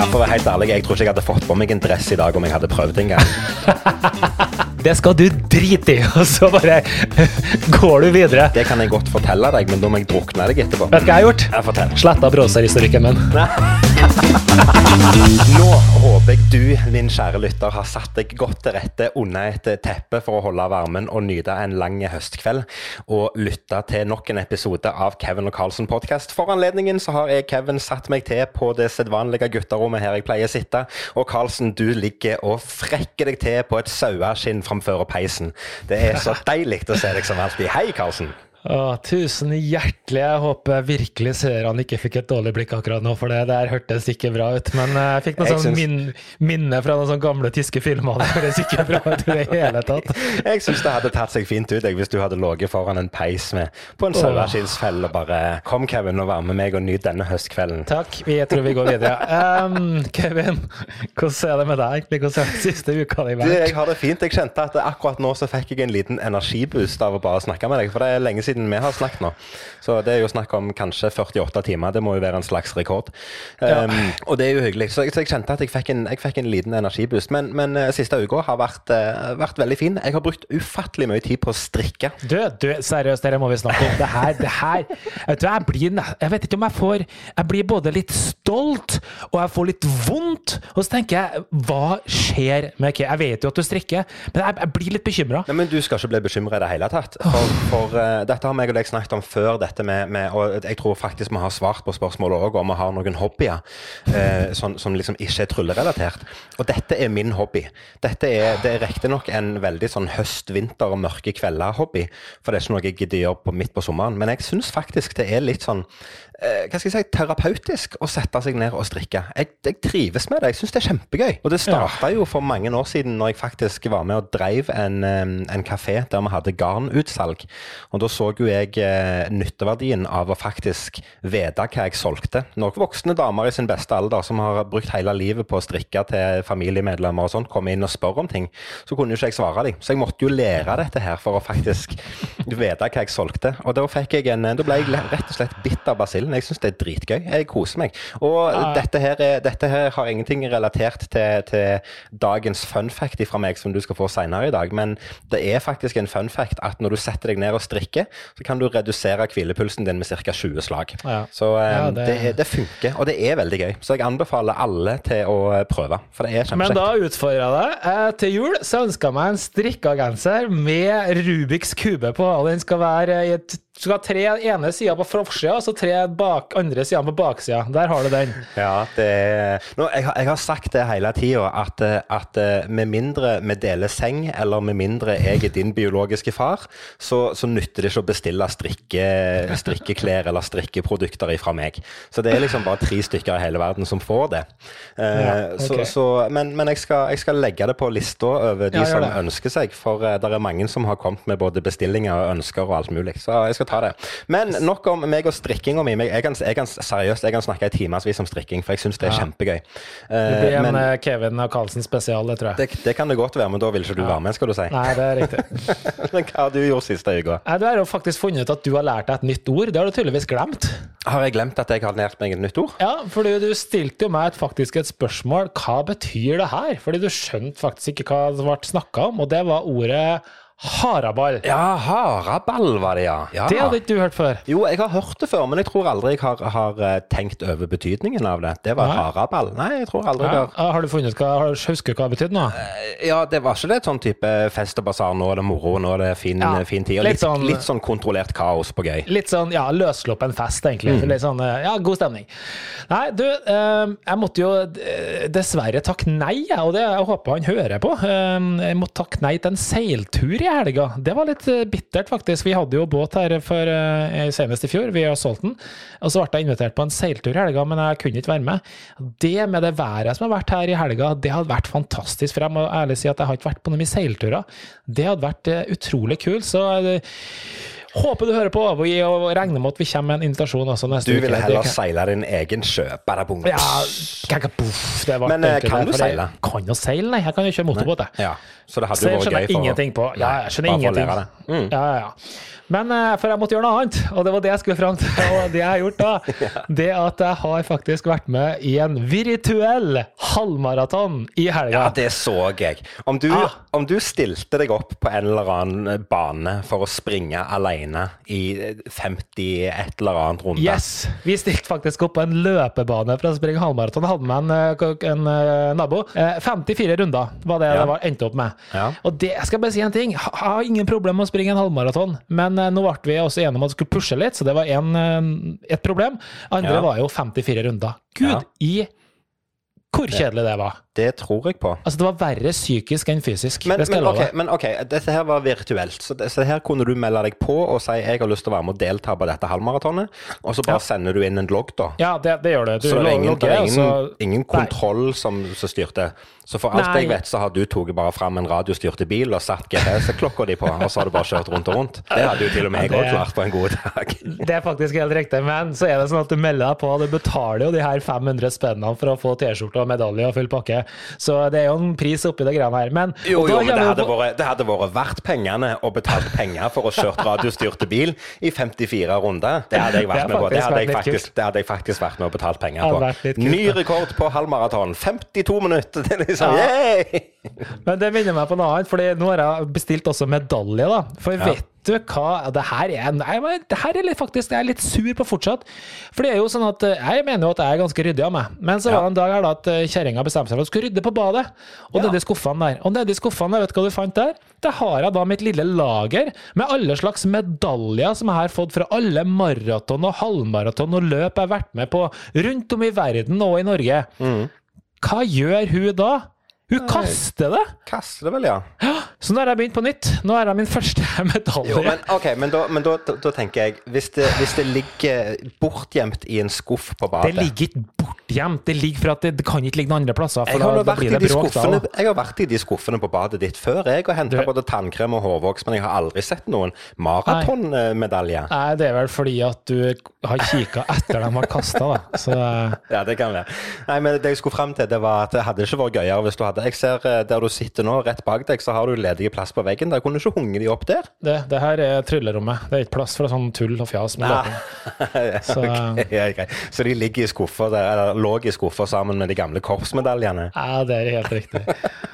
Ja, for å være helt ærlig, jeg tror ikke jeg hadde fått på meg en dress i dag om jeg hadde prøvd en gang. Det skal du drite i, og så bare går du videre. Det kan jeg godt fortelle deg, men da må jeg drukne deg etterpå. Vet du hva jeg har gjort? Sletta browserhistorikken min. Nå håper jeg du, min kjære lytter, har satt deg godt til rette under et teppe for å holde varmen og nyte en lang høstkveld, og lytte til nok en episode av Kevin og Carlsen podkast. For anledningen så har jeg, Kevin, satt meg til på det sedvanlige gutterommet her jeg pleier å sitte, og Carlsen, du ligger og frekker deg til på et saueskinn framfor peisen. Det er så deilig å se deg som alltid. Hei, Carlsen. Å, tusen hjertelig. Jeg håper virkelig seerne ikke fikk et dårlig blikk akkurat nå, for det der hørtes ikke bra ut. Men eh, jeg fikk noe Jeg sånn syns- min, minne fra noen sånne gamle tyske filmer. Det høres ikke bra ut i det hele tatt. Jeg syns det hadde tatt seg fint ut jeg, hvis du hadde ligget foran en peis med, på en Åh. og bare Kom, Kevin, og vær med meg og nyt denne høstkvelden. Takk. Vi- Jeg tror vi går videre. Um, Kevin, hvordan er det med deg? Hvordan har den siste uka di vært? jeg har det fint. Jeg kjente at akkurat nå så fikk jeg en liten energiboost av å bare snakke med deg. For det er lenge siden vi har snakket nå. Så det er jo snakk om kanskje 48 timer. Det må jo være en slags rekord. Ja. Um, og det er jo hyggelig. Så jeg, så jeg kjente at jeg fikk en, jeg fikk en liten energiboost. Men, men eh, siste uka har vært, uh, vært veldig fin. Jeg har brukt ufattelig mye tid på å strikke. Du, du, seriøst, dere må vi snakke om. Det her, det her vet du, jeg, blir, jeg vet ikke om jeg får Jeg blir både litt stolt, og jeg får litt vondt. Og så tenker jeg, hva skjer med Ke? Jeg vet jo at du strikker, men jeg, jeg blir litt bekymra. Men Du skal ikke bli bekymra i det hele tatt. For, for uh, Dette har meg og deg snakket om før, dette med, med Og jeg tror faktisk vi har svart på spørsmålet òg, om vi har noen hobbyer eh, som, som liksom ikke er tryllerelatert. Og dette er min hobby. Dette er, det er riktignok en veldig sånn høst, vinter og mørke kvelder-hobby. For det er ikke noe jeg gidder gjøre på, midt på sommeren. Men jeg syns faktisk det er litt sånn hva skal jeg si, terapeutisk å sette seg ned og strikke. Jeg, jeg trives med det. Jeg syns det er kjempegøy. Og det starta jo for mange år siden når jeg faktisk var med og dreiv en, eh, en kafé der vi hadde garnutsalg. Og da så jo jeg eh, nytteverdien av å faktisk vite hva jeg solgte. Noen voksne damer i sin beste alder som har brukt hele livet på å strikke til familiemedlemmer og sånt, kommer inn og spør om ting, så kunne jo ikke jeg svare dem. Så jeg måtte jo lære dette her for å faktisk vite hva jeg solgte. Og da fikk jeg en Da ble jeg rett og slett bitt av basillen. Jeg syns det er dritgøy. Jeg koser meg. Og Ja. dette, her er, dette her har ingenting relatert til, til dagens fun fact fra meg som du skal få seinere i dag, men det er faktisk en fun fact at når du setter deg ned og strikker, så kan du redusere hvilepulsen din med ca. 20 slag. Ja. Så um, Ja, det... det- Det, funker, og det er veldig gøy. Så jeg anbefaler alle til å eh, prøve, for det er Men da utfordrer jeg deg. Eh, Til jul så ønsker jeg meg en strikka genser med Rubiks kube på. og Den skal være i et skal ha tre ene sida på forsida og så tre bak, andre sida på baksida. Der har du den. Ja, det. Nå, jeg, har- jeg har sagt det hele tida, at, eh, at eh, med mindre vi deler seng, eller med mindre jeg er din biologiske far, så, så nytter det ikke å bestille strikke, strikkeklær eller strikkeprodukter fra meg. Så det er liksom bare tre stykker i hele verden som får det. Uh, Ja, så, så, men men jeg, skal, jeg skal legge det på lista over de Ja, som ønsker seg, for uh, det er mange som har kommet med både bestillinger og ønsker og alt mulig. Så jeg skal ta det. Men nok om meg og strikkinga mi. Jeg kan, jeg kan, seriøst, jeg kan snakke i timevis om strikking, for jeg syns det er Ja. kjempegøy. Det Eh, blir en men eh, Kevin og Karlsen spesial, det tror jeg. det, det kan det godt være, men da vil ikke du være med, skal du si. Nei, det er riktig. men hva har du gjort siste uka? Du har jo faktisk funnet ut at du har lært deg et nytt ord. Det har du tydeligvis glemt. Har jeg glemt at jeg har lært meg et nytt ord? Ja, for du stilte jo meg et, faktisk et spørsmål. Hva betyr det her? Fordi du skjønte faktisk ikke hva det ble snakka om, og det var ordet haraball. Ja, haraball var det, ja. ja. Det hadde ikke du hørt før. Jo, jeg har hørt det før, men jeg tror aldri jeg har, har eh, tenkt over betydningen av det. Det var Nei. haraball. Nei, jeg tror aldri Ja, har har du funnet hva, har du husker hva det betydde nå? Ja, det var ikke det sånn type fest og basar, nå er det moro, nå er det fin, Ja, fin tid. Og litt litt, sånn- litt sånn kontrollert kaos på gøy. Litt sånn ja, løssluppen fest, egentlig. Mm. Litt sånn eh, ja, god stemning. Nei, du, eh, jeg måtte jo eh, dessverre takke nei, og det jeg håper han hører på. Eh, jeg måtte takke nei til en seiltur i helga. Det var litt eh, bittert, faktisk. Vi hadde jo båt her for eh, senest i fjor, vi har solgt den. Og så ble jeg invitert på en seiltur i helga, men jeg kunne ikke være med. Det med det været som har vært her i helga, det hadde vært fantastisk. For jeg må ærlig si at jeg har ikke vært på noen seilturer. Det hadde vært eh, utrolig kult. Så Håper du hører på, vi regner med at vi kommer med en invitasjon også neste Du uke. ville Det heller seile din egen sjø. Ja, kakapoff, det ble Men, eh, kan du seile? Kan jo seile, nei. Jeg kan jo kjøre motorbåt, jeg. Ja, så det hadde jo vært gøy for ingenting på. Ja, jeg skjønner bare å ingenting. Mm. Ja, ja, ja. Men eh, for jeg måtte gjøre noe annet, og det var det jeg skulle fram til. Og det jeg har gjort da, det at jeg har faktisk vært med i en virtuell halvmaraton i helga. Ja, det så jeg. Om du, Ah. om du stilte deg opp på en eller annen bane for å springe alene i 50 et eller annet runde Yes! Vi stilte faktisk opp på en løpebane for å springe halvmaraton. Hadde med en, eh, en eh, nabo. Eh, 54 runder var det Ja. det var, endte opp med. Ja. Og det jeg skal bare si en ting. Jeg har ingen problem med å springe en halvmaraton, men eh, nå ble vi også enige om at vi skulle pushe litt, så det var en, eh, et problem. Andre Ja. var jo 54 runder. Gud, i hvor kjedelig det var. Det tror jeg på. Altså, det var verre psykisk enn fysisk. Men, det men, jeg love. ok, men ok, dette her var virtuelt. Så, det, så her kunne du melde deg på og si jeg har lyst til å være med og delta på dette halvmaratonet. Og så bare Ja. sender du inn en logg, da. Ja, det, det gjør det. Du Så det er ingen, logger, er ingen, så- ingen kontroll som, som styrte. Så for alt Nei. jeg vet, så har du tatt bare fram en radiostyrte bil og satt GPS-klokka di på, og så har du bare kjørt rundt og rundt. Det hadde jo til og med jeg òg klart på en god dag. Det er faktisk helt riktig, men så er det sånn at du melder deg på, du betaler jo de her 500 spennene for å få T-skjorte og medalje og full pakke. Så det er jo en pris oppi det greiene her. Men, Jo, jo, men det hadde, på- vært, det hadde vært verdt pengene å betale penger for å kjøre radiostyrte bil i 54 runder. Det hadde jeg vært med på. Det hadde jeg faktisk, hadde jeg faktisk vært med og betalt penger på. Ny rekord på halvmaraton. 52 minutter! Det er liksom, Ja. Men det minner meg på noe annet, for nå har jeg bestilt også medalje. da. For Ja. vet du hva det her er? Nei, det her er faktisk, jeg er litt sur på fortsatt. For det er jo sånn at eh, Jeg mener jo at jeg er ganske ryddig av meg. Men så var det en dag her da at eh, kjerringa bestemte seg for hun skulle rydde på badet. Og Ja. nedi skuffene der. Og nedi skuffene, der, vet du hva du fant der? Der har jeg da mitt lille lager med alle slags medaljer som jeg har fått fra alle maraton og halvmaraton og løp jeg har vært med på rundt om i verden og i Norge. Hva gjør hun da? Hun kaster det! Kaster det vel, ja. Så nå har jeg begynt på nytt. Nå er det min første medalje. Jo, men ok, men da, men da, da, da tenker jeg hvis det, hvis det ligger bortgjemt i en skuff på badet det ligger ikke bortgjemt. Det ligger for at det, det kan ikke ligge noen andre plasser. Jeg har, da, da vært bråk skuffene, jeg har vært i de skuffene på badet ditt før, jeg, og henta både tannkrem og hårvoks, men jeg har aldri sett noen maratonmedalje. Nei, det er vel fordi at du har kikka etter dem var kasta, da. Så eh, Ja, det kan være. Nei, men det jeg skulle frem til, det var at det hadde ikke vært gøyere hvis du hadde Jeg ser eh, der du sitter nå, rett bak deg, så har du ledig plass på veggen. Der kunne du ikke hunget de opp der. det, det her er tryllerommet. Det er ikke plass for sånn tull og fjas med Ah. løping. Så- okay, ja, greit. Så de ligger i skuffer der, eller lå i skuffa sammen med de gamle korpsmedaljene? Ja, det er helt riktig.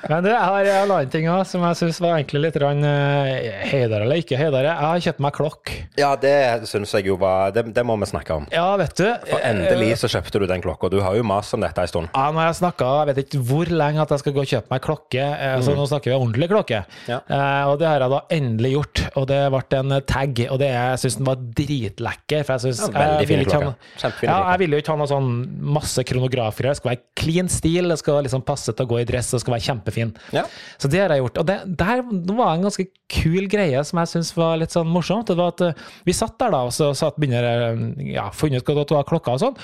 Men du, jeg har en annen ting også, som jeg syns var egentlig litt rann, heidere høydere eller ikke heidere. Jeg har kjøpt meg klokk. Ja, det syns jeg jo var det, det må vi snakke om. Ja, vet du. For endelig så kjøpte du den klokka. Du har jo mast om dette en stund. Ja, nå har jeg snakka jeg vet ikke hvor lenge at jeg skal gå og kjøpe meg klokke. Så Så nå snakker vi ordentlig klokke. Mm. Ja. Eh, og det har jeg da endelig gjort. Og det ble en tag, og det jeg syns den var dritlekker. For jeg synes, Ja, veldig fin ha klokke. Kjempefin Ja, jeg ville jo ikke ha noe sånn masse kronografer. Det skal være clean stil, det skal liksom passe til å gå i dress, og skal være kjempefin. Ja. Så det har jeg gjort. Og det der var en ganske kul greie som jeg syns var litt sånn morsomt. Det var at eh, vi satt der da, og så satt, begynner eh, ja, funnet ut hva det var klokka og sånn.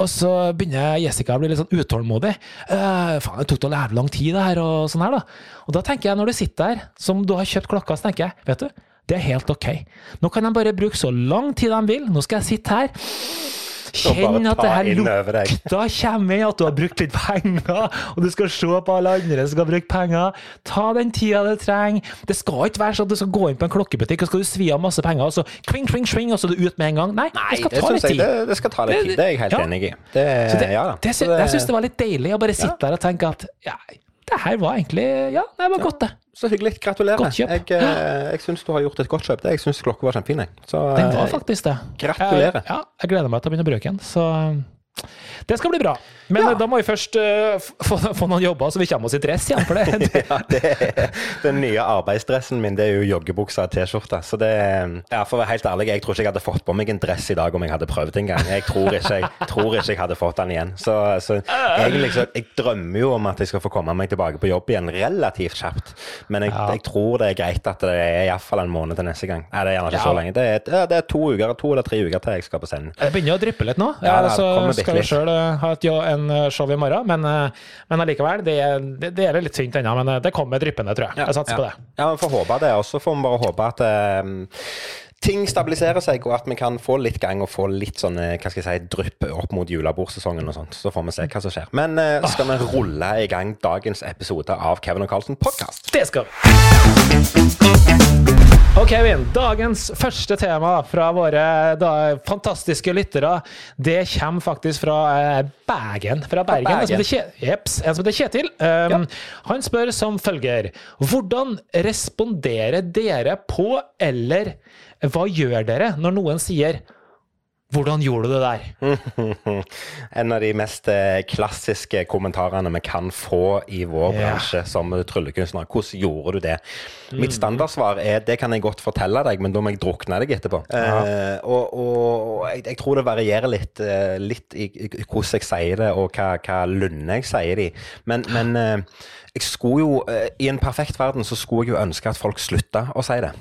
Og så begynner Jessica å bli litt sånn utålmodig. Eh, faen, det tok da jævlig lang tid, det her, og sånn her, da. Og da tenker jeg, når du sitter der, som du har kjøpt klokka, så tenker jeg, vet du, det er helt ok. Nå kan de bare bruke så lang tid de vil. Nå skal jeg sitte her. Kjenn at det her lukta kommer at du har brukt litt penger, og du skal se på alle andre som skal bruke penger. Ta den tida du trenger. Det skal ikke være sånn at du skal gå inn på en klokkebutikk og skal du svi av masse penger, og så kling, kling, sving, og så er du ut med en gang. Nei, det skal ta litt tid. det, det skal ta litt tid. Det er jeg helt Ja. enig i. Det, Så det, ja, da. det, jeg syns det var litt deilig å bare sitte der og tenke at ja, det her var egentlig Ja, det var godt, det. Så hyggelig. Gratulerer. Godt kjøp. Jeg, eh, jeg syns du har gjort et godt kjøp. Jeg syns klokka var kjempefin. Den var eh, faktisk det. gratulerer. Jeg, ja, jeg gleder meg til å begynne å bruke den. Så det skal bli bra. Men Ja. eh, da må vi først uh, få, få noen jobber, så vi kommer oss i dress igjen. For det, ja, det er, den nye arbeidsdressen min det er jo joggebukse og T-skjorte. Så det ja, For å være helt ærlig, jeg tror ikke jeg hadde fått på meg en dress i dag om jeg hadde prøvd en gang. Jeg tror ikke jeg, tror ikke jeg hadde fått den igjen. Så, så egentlig så Jeg drømmer jo om at jeg skal få komme meg tilbake på jobb igjen relativt kjapt. Men jeg, Ja. jeg tror det er greit at det er iallfall en måned til neste gang. Nei, det er gjerne ikke så lenge. Det er, det er to uker, to eller tre uker til jeg skal på scenen. det begynner å dryppe litt nå. Ja, så skal vi sjøl ha et, jo- en eh, show i morgen, men, eh, men allikevel. Det, er- det, det er litt tynt ennå, men eh, det kommer dryppende, tror jeg. Jeg satser på det. Ja, vi får håpe det. Og så får vi bare håpe at um ting stabiliserer seg, og at vi kan få litt gang og få litt sånn, hva skal jeg si, drypp opp mot julebordsesongen og sånt. Så får vi se hva som skjer. Men uh, skal vi rulle i gang dagens episode av Kevin og Carlsen podkast? Det skal vi. Ok, Kevin. Dagens første tema fra våre da, fantastiske lyttere, det kommer faktisk fra eh, Bergen. Fra Bergen. En som heter Jeps, en som heter Kjetil. Um, Han spør som følger Hvordan responderer dere på, eller hva gjør dere når noen sier 'Hvordan gjorde du det der?' En av de mest eh, klassiske kommentarene vi kan få i vår yeah. bransje som tryllekunstner. Hvordan gjorde du det? Mm. Mitt standardsvar er det kan jeg godt fortelle deg, men da må jeg drukne deg etterpå. Eh, og og, og jeg, jeg tror det varierer litt, eh, litt i, i, i hvordan jeg sier det, og hva, hva lunde jeg sier det i. Men, men eh, jeg skulle jo, eh, i en perfekt verden så skulle jeg jo ønske at folk slutta å si det.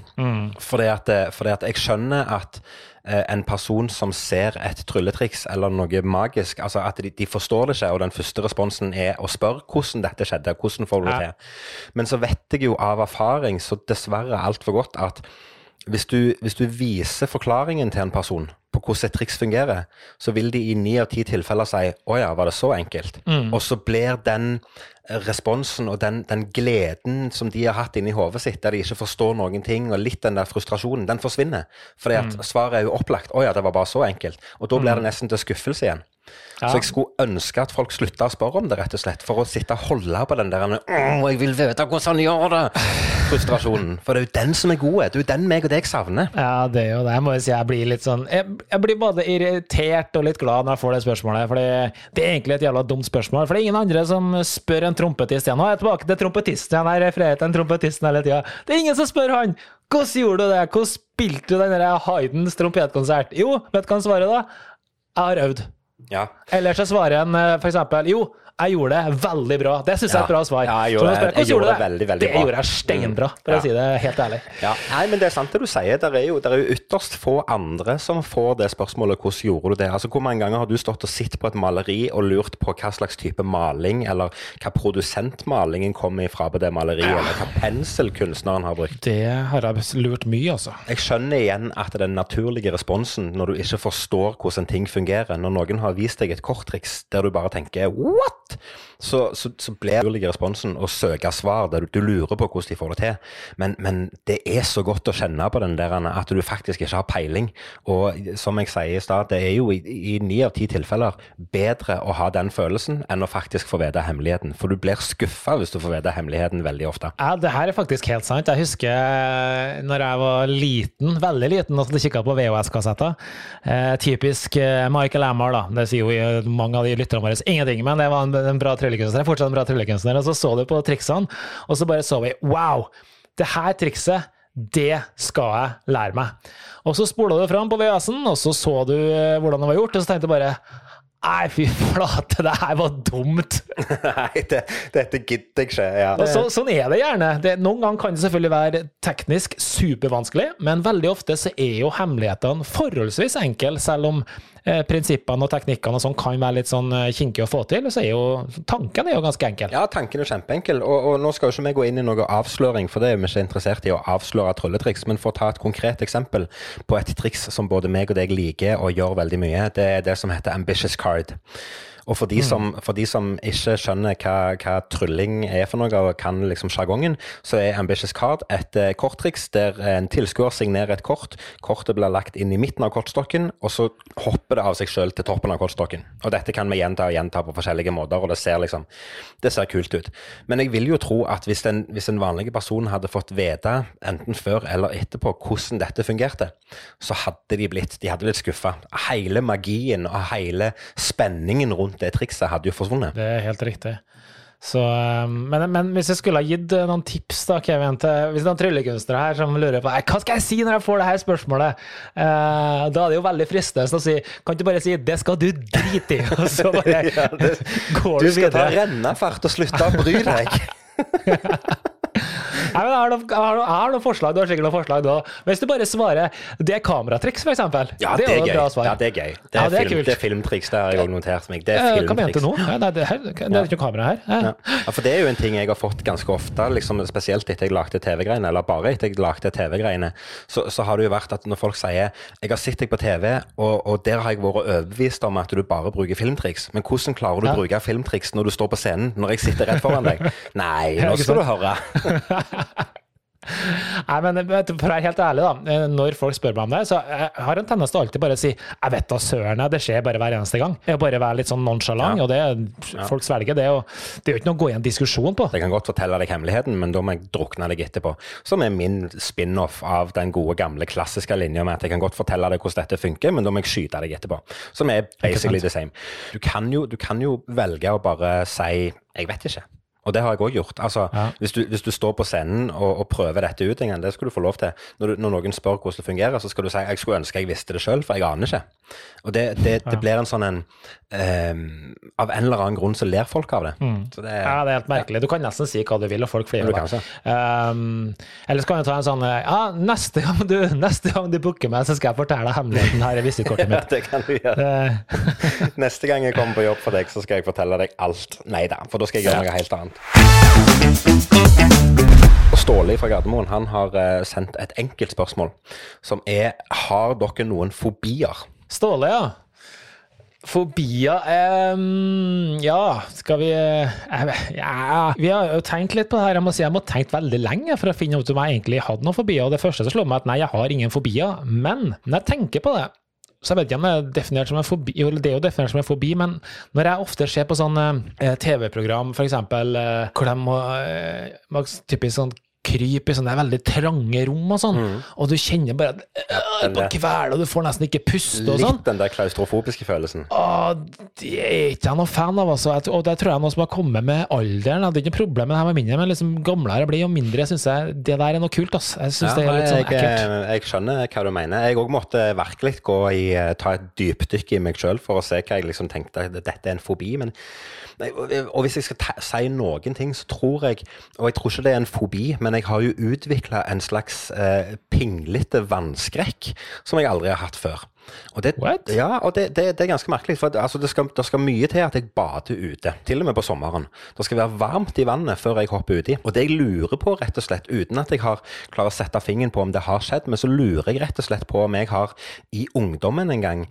Fordi, at, fordi at jeg skjønner at en person som ser et trylletriks eller noe magisk, altså at de, de forstår det ikke, og den første responsen er å spørre hvordan dette skjedde, hvordan får du det til. Men så vet jeg jo av erfaring, så dessverre altfor godt, at hvis du, hvis du viser forklaringen til en person på hvordan et triks fungerer, så vil de i ni av ti tilfeller si 'Å ja, var det så enkelt?' Og så blir den eh, responsen og den, den gleden som de har hatt inni hodet sitt, der de ikke forstår noen ting, og litt den der frustrasjonen, den forsvinner. Fordi at svaret er jo opplagt 'Å ja, det var bare så enkelt'. Og da blir det nesten til skuffelse igjen. Ja. Så jeg skulle ønske at folk slutta å spørre om det, rett og slett. For å sitte og holde på den der «Åh, jeg vil vite hvordan han gjør det!» frustrasjonen. For det er jo den som er god. Det er jo den meg og deg savner. Ja, det er jo det. Jeg må jo si jeg blir litt sånn Jeg, jeg blir både irritert og litt glad når jeg får det spørsmålet. For det er egentlig et jævla dumt spørsmål. For det er ingen andre som spør en trompetist igjen. Nå er jeg tilbake til trompetisten igjen. Jeg refererer til en trompetisten hele tida. Det er ingen som spør han! Hvordan gjorde du det? Hvordan spilte du den der Haydns trompetkonsert? Jo, vet du hva han svarer da? Jeg har øvd. Ja. Eller så svarer en f.eks. for eksempel Jo, jeg gjorde det veldig bra. Det syns jeg er et bra svar. Ja, jeg gjorde det- spør, jeg gjorde det veldig, veldig Det bra». gjorde jeg steinbra, for Ja. å si det helt ærlig. Ja, nei, men det er sant det du sier. Det er jo, er jo ytterst få andre som får det spørsmålet 'hvordan gjorde du det'? Altså, Hvor mange ganger har du stått og sett på et maleri og lurt på hva slags type maling, eller hva produsentmalingen kommer ifra på det maleriet, eller hva pensel kunstneren har brukt? Det har jeg lurt mye, altså. Jeg skjønner igjen at den naturlige responsen når du ikke forstår hvordan ting fungerer, når noen har vist deg et korttriks der du bare tenker 'what?', out. Så, så, så blir naturlige responsen å søke svar der du, du lurer på hvordan de får det til. Men, men det er så godt å kjenne på den der at du faktisk ikke har peiling. Og som jeg sier i stad, det er jo i, ni av ti tilfeller bedre å ha den følelsen enn å faktisk få vite hemmeligheten. For du blir skuffa hvis du får vite hemmeligheten veldig ofte. Ja, det her er faktisk helt sant. Jeg husker eh, når jeg var liten, veldig liten, og kikka på VHS-kassetter. Eh, typisk eh, Michael Ammar, da. Det sier jo eh, mange av de lytterne våre ingenting, men det var en, en bra tryllekunstner. Fortsatt bra tryllekunstner. Og så så du på triksene, og så bare så vi wow! Det her trikset det skal jeg lære meg. Og så spola du fram på VHS-en, og så så du eh, hvordan det var gjort, og så tenkte du bare Nei, fy flate, det her var dumt. Nei, det, dette gidder jeg ikke. Ja. Og så, sånn er det gjerne. Det, noen ganger kan det selvfølgelig være teknisk supervanskelig, men veldig ofte så er jo hemmelighetene forholdsvis enkle, selv om eh, prinsippene og teknikkene og sånn kan være litt sånn eh, kinkige å få til. Så er jo tanken er jo ganske enkel. Ja, tanken er kjempeenkel. Og, og nå skal jo ikke vi gå inn i noe avsløring, for det er vi ikke interessert i å avsløre trylletriks. Men for å ta et konkret eksempel på et triks som både meg og deg liker og gjør veldig mye, det er det som heter ambitious card. Og for de, som, for de som ikke skjønner hva, hva trylling er for noe, og kan liksom sjargongen, så er Ambitious Card et eh, korttriks der en tilskuer signerer et kort. Kortet blir lagt inn i midten av kortstokken, og så hopper det av seg sjøl til toppen av kortstokken. Og dette kan vi gjenta og gjenta på forskjellige måter, og det ser liksom Det ser kult ut. Men jeg vil jo tro at hvis en, hvis en vanlig person hadde fått vite, enten før eller etterpå, hvordan dette fungerte, så hadde de blitt, de hadde blitt skuffa. Hele magien og hele spenningen rundt det trikset hadde jo forsvunnet. Det er helt riktig. Så, eh, men, men hvis jeg skulle ha gitt eh, noen tips, da, Kevin, til hvis det er noen tryllekunstnere her som lurer på «Eh, hva skal jeg si når jeg får det her spørsmålet, eh, da er det jo veldig fristende å si Kan du bare si 'det skal du drite i', og så bare Ja, det- går Du du skal ta rennefart og slutte å bry deg. Nei, men jeg har, noe, jeg, har noe, jeg forslag. Du har sikkert noen forslag da. Hvis du bare svarer det er kameratriks, eksempel. Ja, det det er er jo et gøy. Ja, det er gøy. Det Ja, er, det er film, det er filmtriks, det har jeg òg notert meg. Det er Hva mente du nå? Ja, nei, det, her, det er ikke noe kamera her. Ja. Ja, for det er jo en ting jeg har fått ganske ofte, liksom, spesielt etter jeg lagde TV-greiene, eller bare etter jeg lagde TV-greiene, så, så har det jo vært at når folk sier 'jeg har sett deg på TV, og, og der har jeg vært overbevist om at du bare bruker filmtriks', men hvordan klarer du å bruke filmtriks når du står på scenen, når jeg sitter rett foran deg? Nei, nå skal du høre. Nei, men For å være helt ærlig, da. eh, Når folk spør meg om det, så jeg har en tendens til alltid bare å si jeg vet da søren, det skjer bare hver eneste gang. Jeg bare være litt sånn nonchalant, Ja. og det folk svelger det. og Det er jo ikke noe å gå i en diskusjon på. Jeg kan godt fortelle deg hemmeligheten, men da må jeg drukne deg etterpå. Som er min spin-off av den gode, gamle, klassiske linja med at jeg kan godt fortelle deg hvordan dette funker, men da må jeg skyte deg etterpå. Som er basically the same. Du kan jo, du kan jo velge å bare si 'jeg vet ikke'. Og det har jeg òg gjort. Altså, Ja. hvis, du, hvis du står på scenen og, og prøver dette ut en gang, det skal du få lov til. Når, du, når noen spør hvordan det fungerer, så skal du si 'jeg skulle ønske jeg visste det sjøl', for jeg aner ikke. Og det, det, det blir en sånn en um, Av en eller annen grunn så ler folk av det. Så det Ja, det er helt merkelig. Du kan nesten si hva du vil, og folk flirer. Um, eller så kan du ta en sånn Ja, neste gang du, neste gang du booker meg, så skal jeg fortelle deg hemmeligheten. Her er visittkortet Ja, mitt. det kan du gjøre. Neste gang jeg kommer på jobb for deg, så skal jeg fortelle deg alt. Nei da, for da skal jeg gjøre noe helt annet. Ståle fra Gardermoen han har eh, sendt et enkelt spørsmål, som er Har dere noen fobier? Ståle, ja. Fobier ehm, Ja, skal vi eh, Ja, vi har jo tenkt litt på det her. Jeg må si jeg må ha tenkt veldig lenge for å finne ut om jeg egentlig hadde noen fobier. Og det første som slår meg, at nei, jeg har ingen fobier. Men når jeg tenker på det, så jeg vet ikke om det er definert som en fobi, det er jo definert som en fobi, men når jeg ofte ser på sånne eh, TV-program, eksempel, eh, hvor de må, eh, typisk sånn krype i sånne veldig trange rom og sånn, og du kjenner bare at øh, Mm. på kveld, og du får nesten ikke puste og sånn. Litt den der klaustrofobiske følelsen. Og det er ikke jeg noe fan av, altså. Og det tror jeg er noe som har kommet med alderen. Det er ikke noe problem med det her med mindre, men liksom gamlere jeg blir, og mindre syns jeg det der er noe kult. altså. Jeg syns Ja, det er litt sånn jeg, ekkelt. jeg skjønner hva du mener. Jeg òg måtte virkelig gå i, eh, ta et dypdykk i meg sjøl for å se hva jeg liksom tenkte dette er en fobi. Men, nei, og, hvis jeg skal si noen ting, så tror jeg Og jeg tror ikke det er en fobi, men jeg har jo utvikla en slags eh, pinglete vannskrekk som jeg aldri har hatt før. Og det, What? Ja, og det, det, det er ganske merkelig. For altså, det, skal, det skal mye til at jeg bader ute, til og med på sommeren. Det skal være varmt i vannet før jeg hopper uti. Og det jeg lurer på, rett og slett, uten at jeg har klarer å sette fingeren på om det har skjedd, men så lurer jeg rett og slett på om jeg har i ungdommen en gang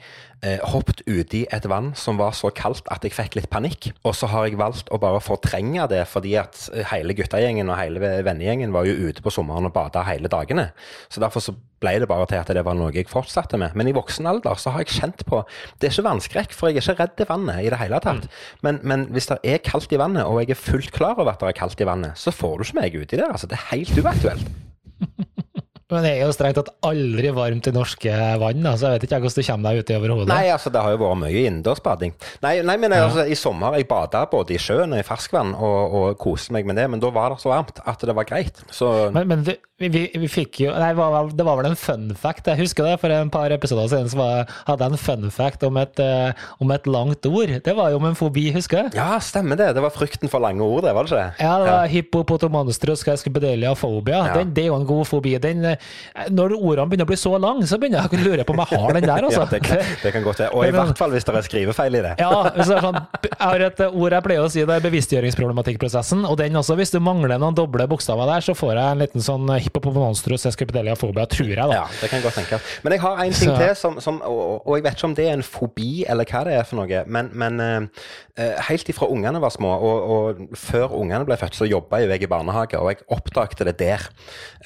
eh, hoppet uti et vann som var så kaldt at jeg fikk litt panikk. Og så har jeg valgt å bare fortrenge det, fordi at eh, hele guttegjengen og hele vennegjengen var jo ute på sommeren og bada hele dagene. Så derfor så ble det bare til at det var noe jeg fortsatte med. Men i voksen alder så har jeg kjent på Det er ikke vannskrekk, for jeg er ikke redd vannet i det hele tatt. Men, men hvis det er kaldt i vannet, og jeg er fullt klar over at det er kaldt i vannet, så får du ikke meg uti der. Altså, det er helt uaktuelt. Men det er jo strengt tatt aldri varmt i norske vann, så altså, jeg vet ikke hvordan du kommer deg uti overhodet. Nei, altså det har jo vært mye innendørsbading. Nei, nei, men altså, i sommer jeg bada både i sjøen og i ferskvann og, og koste meg med det, men da var det så varmt at det var greit. Så Men, men du, vi, vi, vi fikk jo Nei, det var, vel- en fun fact. Jeg husker det for en par episoder siden så var, hadde jeg en fun fact om et, uh, om et langt ord. Det var jo om en fobi, husker jeg. ja, stemmer det. Det var frykten for lange ord, det, var det ikke? Ja, det var hippopotomonstrus scarabideliafobia. Ja. Den, det er jo en god fobi. Den, eh, når ordene begynner å bli så lange, så begynner jeg å lure på om jeg har den der, altså. Ja, det kan, det kan godt være. Og i hvert fall hvis det er skrivefeil i det. Ja, hvis det er sånn, jeg har et ord jeg pleier å si, det er bevisstgjøringsproblematikkprosessen. Og den også, hvis du mangler noen doble bokstaver der, så får jeg en liten sånn hippopomonstrus scarabideliafobia, tror jeg, da. Ja, det kan jeg godt tenke. Men jeg har en ting Så- til, som, som, og, og jeg vet ikke om det er en fobi eller hva det er for noe, men, men eh, eh, helt ifra ungene var små, og, og før ungene ble født, så jobba jo jeg i barnehage, og jeg oppdagte det der.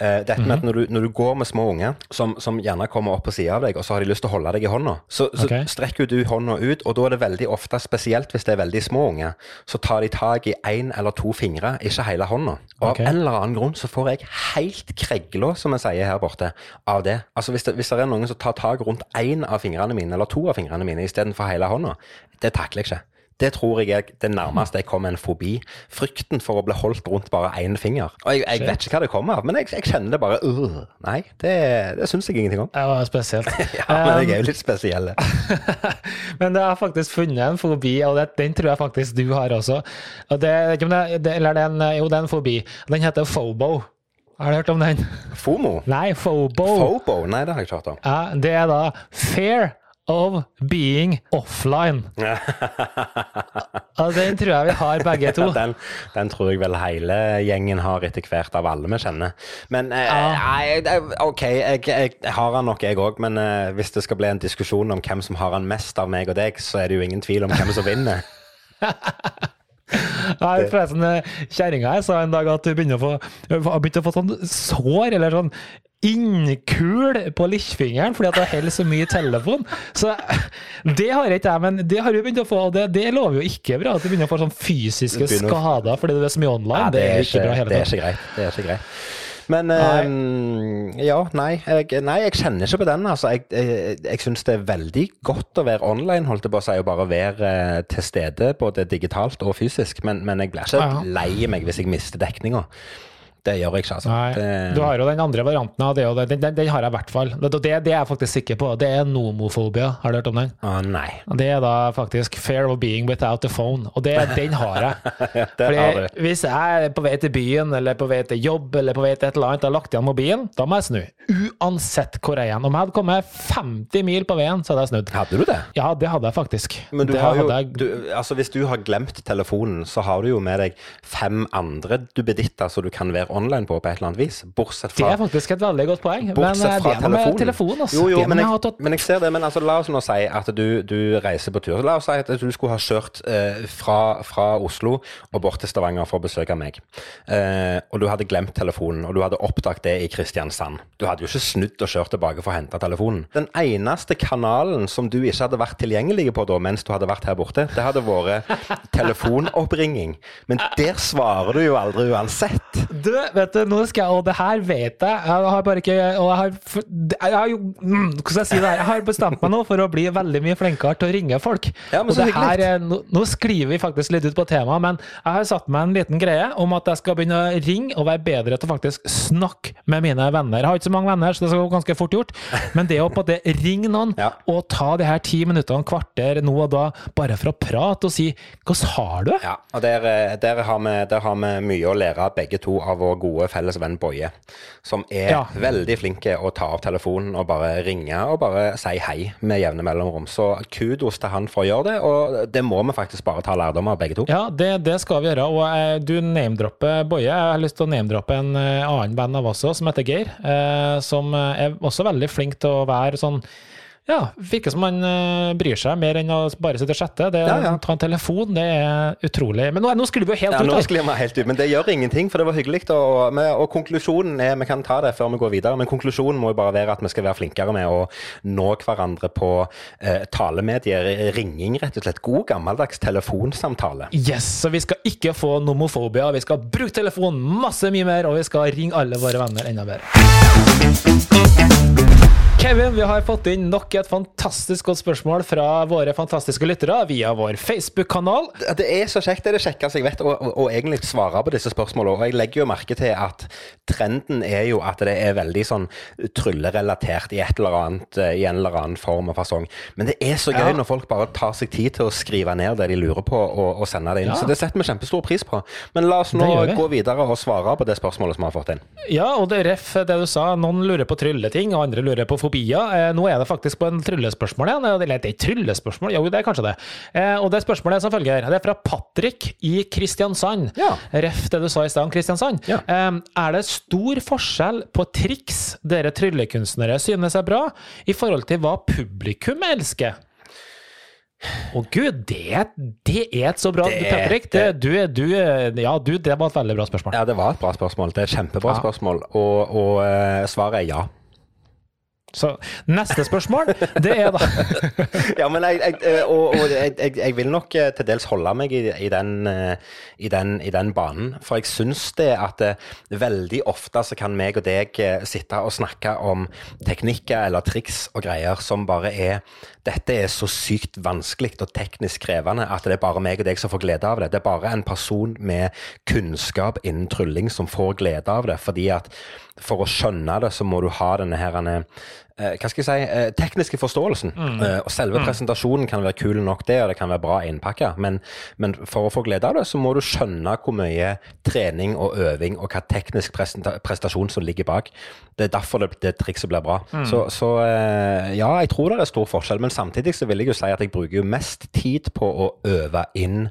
Uh, dette med at når du, når du går med små unger, som, som gjerne kommer opp på sida av deg, og så har de lyst til å holde deg i hånda, så, så okay. strekker du hånda ut, og da er det veldig ofte, spesielt hvis det er veldig små unger, så tar de tak i én eller to fingre, ikke hele hånda. Og okay. av en eller annen grunn så får jeg helt kregla, som vi sier her borte, av det. Altså hvis det, hvis det er noen som tar tak rundt én av fingrene mine, eller to av fingrene mine, istedenfor hele hånda, det takler jeg ikke. Det tror jeg er det nærmeste jeg kommer en fobi. Frykten for å bli holdt rundt bare én finger. Og jeg, jeg vet ikke hva det kommer av, men jeg, jeg kjenner det bare uh, Nei, det, det syns jeg ingenting om. Det var spesielt. Ja, men jeg er jo litt spesiell. Men jeg har faktisk funnet en fobi, og det, den tror jeg faktisk du har også. Og det, det, det, eller det er en, jo, det er en fobi. Den heter fobo. Har du hørt om den? FOMO? Nei, Fobo. Fobo? Nei, det har jeg ikke hørt om. Ja, det er da Fair of being offline. altså, den tror jeg vi har begge to. Den, den tror jeg vel hele gjengen har etter hvert av alle vi kjenner. Men eh, Ja. nei, OK, jeg, jeg, jeg har han nok, jeg òg. Men eh, hvis det skal bli en diskusjon om hvem som har han mest av meg og deg, så er det jo ingen tvil om hvem som vinner. Nei, forresten, eh, Kjerringa her sa en dag at hun begynte å få, har begynt å få sånn sår, eller sånn innkul på lillefingeren fordi at hun holder så mye i telefon. Så det har ikke jeg, men det har hun begynt å få, og det, det lover jo ikke bra. At du begynner å få sånn fysiske Det skader fordi det er så mye online. Nei, det, er ikke bra i det hele er ikke greit. Det er ikke greit. Men eh, ja, nei jeg, nei, jeg kjenner ikke på den. Altså. Jeg, jeg, jeg syns det er veldig godt å være online, holdt jeg på å si, og bare være eh, til stede, både digitalt og fysisk. Men, men jeg blir ikke lei meg hvis jeg mister dekninga. Det gjør jeg ikke, altså. Nei, Det- du har jo den andre varianten av det, og den, den, den har jeg i hvert fall. Det, det, det er jeg faktisk sikker på. Det er nomofobia. Har du hørt om den? Å nei. Det er da faktisk fair of being without the phone, og det, den har jeg. Det har du. Hvis jeg er på vei til byen, eller på vei til jobb, eller på vei til et eller annet, og har lagt igjen mobilen, da må jeg snu. Uansett hvor jeg er. Om jeg hadde kommet 50 mil på veien, så hadde jeg snudd. Hadde du det? Ja, det hadde jeg faktisk. Men du det har jo, jeg... du, altså hvis du har glemt telefonen, så har du jo med deg fem andre duppeditter som du kan være online på på et eller annet vis. Bortsett fra Det er faktisk et veldig godt poeng. Men Bortsett eh, fra det er med telefonen. telefon, altså. Jo, jo, men jeg, tatt... men jeg ser det. Men altså, la oss nå si at du, du reiser på tur. La oss si at du skulle ha kjørt eh, fra, fra Oslo og bort til Stavanger for å besøke meg. Eh, og du hadde glemt telefonen, og du hadde oppdaget det i Kristiansand. Du hadde jo ikke snudd og kjørt tilbake for å hente telefonen. Den eneste kanalen som du ikke hadde vært tilgjengelig på da, mens du hadde vært her borte, det hadde vært telefonoppringing. Men der svarer du jo aldri uansett. Du, vet du, nå skal jeg, og det her vet jeg, jeg har bare ikke, og jeg har, jeg har jo, mm, hvordan skal jeg si det her, jeg har bestemt meg nå for å bli veldig mye flinkere til å ringe folk. Ja, men og det her, er- nå, nå skriver vi faktisk litt ut på temaet, men jeg har satt meg en liten greie om at jeg skal begynne å ringe og være bedre til å faktisk snakke med mine venner. Jeg har ikke så mange venner, så det skal gå ganske fort gjort, men det å på det ringe noen Ja. og ta de her ti minuttene, kvarter, nå og da, bare for å prate og si, hvordan har du det? Ja, og der, eh, der, har vi, der har vi mye å lære begge to av vår gode felles venn Boje. Som er Ja. veldig flink til å ta opp telefonen og bare ringe og bare si hei med jevne mellomrom. Så kudos til han for å gjøre det, og det må vi faktisk bare ta lærdom av begge to. Ja, det, det skal vi gjøre. Og eh, du name-dropper Boje. Jeg har lyst til å name-droppe en eh, annen venn av oss også, som heter Geir. Eh, som eh, er også veldig flink til å være sånn ja, virker som han eh, bryr seg mer enn å bare sitte og chatte. Det, Ja, ja. Ta en telefon, det er utrolig. Men nå, nå sklir vi jo helt Ja, ut nå sklir vi helt ut, men det gjør ingenting, for det var hyggelig. Og, og konklusjonen er, vi kan ta det før vi går videre, men konklusjonen må jo bare være at vi skal være flinkere med å nå hverandre på eh, talemedier, ringing rett og slett. God gammeldags telefonsamtale. Yes, så vi skal ikke få nomofobia. Vi skal bruke telefonen masse mye mer, og vi skal ringe alle våre venner enda bedre. Kevin, vi har fått inn nok et fantastisk godt spørsmål fra våre fantastiske lyttere via vår Facebook-kanal. Det er så kjekt, det er det kjekkeste jeg vet, å, å, å egentlig svare på disse spørsmålene. Og jeg legger jo merke til at trenden er jo at det er veldig sånn tryllerelatert i et eller annet, eh, i en eller annen form og fasong. Men det er så gøy Ja. når folk bare tar seg tid til å skrive ned det de lurer på, og, og sende det inn. Ja. Så det setter vi kjempestor pris på. Men la oss nå gå videre og svare på det spørsmålet som vi har fått inn. Ja, og det er ref det du sa. Noen lurer på trylleting, og andre lurer på fobier. Eh, nå er det faktisk på en tryllespørsmål igjen. Eller det er et tryllespørsmål? Jo, det er kanskje det. Eh, og det spørsmålet er som følger. Det er fra Patrick i Kristiansand. Ja. Ref det du sa i stad om Kristiansand. Ja. Eh, er det stor forskjell på triks dere tryllekunstnere synes er bra, i forhold til hva publikum elsker? Å gud, det, det er et så bra Det- Patrick. Det, du, du, ja, du, det var et veldig bra spørsmål. Ja, det var et bra spørsmål. Det er et kjempebra Ja. spørsmål. Og, og eh, svaret er ja. Så neste spørsmål, det er da Ja, men jeg, jeg, eh, og, og jeg, jeg, vil nok eh, til dels holde meg i, i, den, eh, i, den, i den banen. For jeg syns det at veldig ofte så kan meg og deg sitte og snakke om teknikker eller triks og greier som bare er Dette er så sykt vanskelig og teknisk krevende at det er bare meg og deg som får glede av det. Det er bare en person med kunnskap innen trylling som får glede av det. Fordi at for å skjønne det, så må du ha denne her, eh, hva skal jeg si, eh, tekniske forståelsen. Eh, og selve presentasjonen kan være kul nok, det, og det kan være bra innpakka, men, men for å få glede av det, så må du skjønne hvor mye trening og øving og hva teknisk prestasjon som ligger bak. Det er derfor det, det trikset blir bra. Så, så eh, ja, jeg tror det er stor forskjell, men samtidig så vil jeg jo si at jeg bruker jo mest tid på å øve inn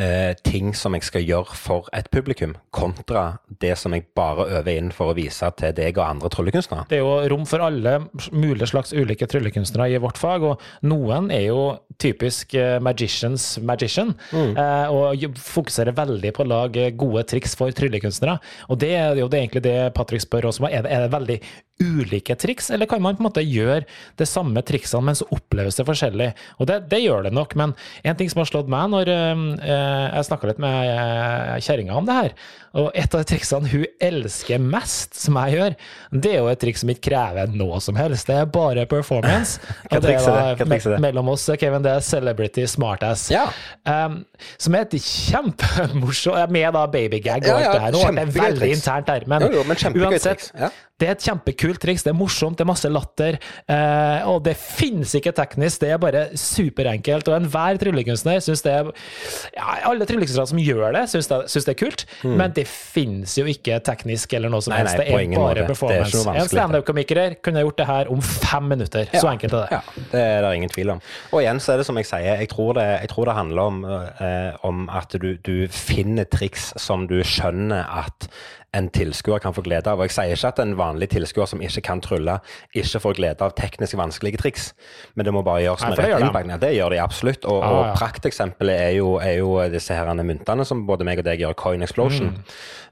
eh, ting som jeg skal gjøre for et publikum, kontra det som jeg bare øver inn for å vise til deg og andre tryllekunstnere. Det er jo rom for alle mulige slags ulike tryllekunstnere i vårt fag, og noen er jo typisk eh, magicians magician, eh, og fokuserer veldig på å lage gode triks for tryllekunstnere. Og det er jo det egentlig det Patrick spør oss om. Er det, er det veldig ulike triks, eller kan man på en måte gjøre det samme triksene, men så oppleves det forskjellig? Og det, det gjør det nok, men en ting som har slått meg når eh, jeg snakka litt med eh, kjerringa om det her, og et av de triksene hun elsker mest, som jeg gjør, det er jo et triks som ikke krever noe som helst. Det er bare performance. Og det er det? er mellom oss, Kevin, det er Celebrity Smartass. Ja. Um, som er et kjempemorsomt Med da babygag og Ja, ja, alt det her. Nå ble det veldig internt her, men, Jo, jo, men uansett. Ja. Det er et kjempekult triks, det er morsomt, det er masse latter. Eh, og det finnes ikke teknisk, det er bare superenkelt. Og enhver tryllekunstner syns det er ja, Alle tryllekunstnere som gjør det, syns det, syns det er kult, men det finnes jo ikke teknisk eller noe som Hmm. Nei, helst. nei, det er bare Det er en standup-komiker kunne gjort det her om fem minutter. Så enkelt er det. Ja, det er det ingen tvil om. Og igjen så er det som jeg sier, jeg tror det, jeg tror det handler om, eh, om at du, du finner triks som du skjønner at en tilskuer kan få glede av. Og jeg sier ikke at en vanlig tilskuer som ikke kan trylle, ikke får glede av teknisk vanskelige triks, men det må bare gjøres med rett innpakning. Det gjør de absolutt. Og, Ja, og prakteksempelet er jo, er jo disse her myntene som både meg og deg gjør, Coin Explosion,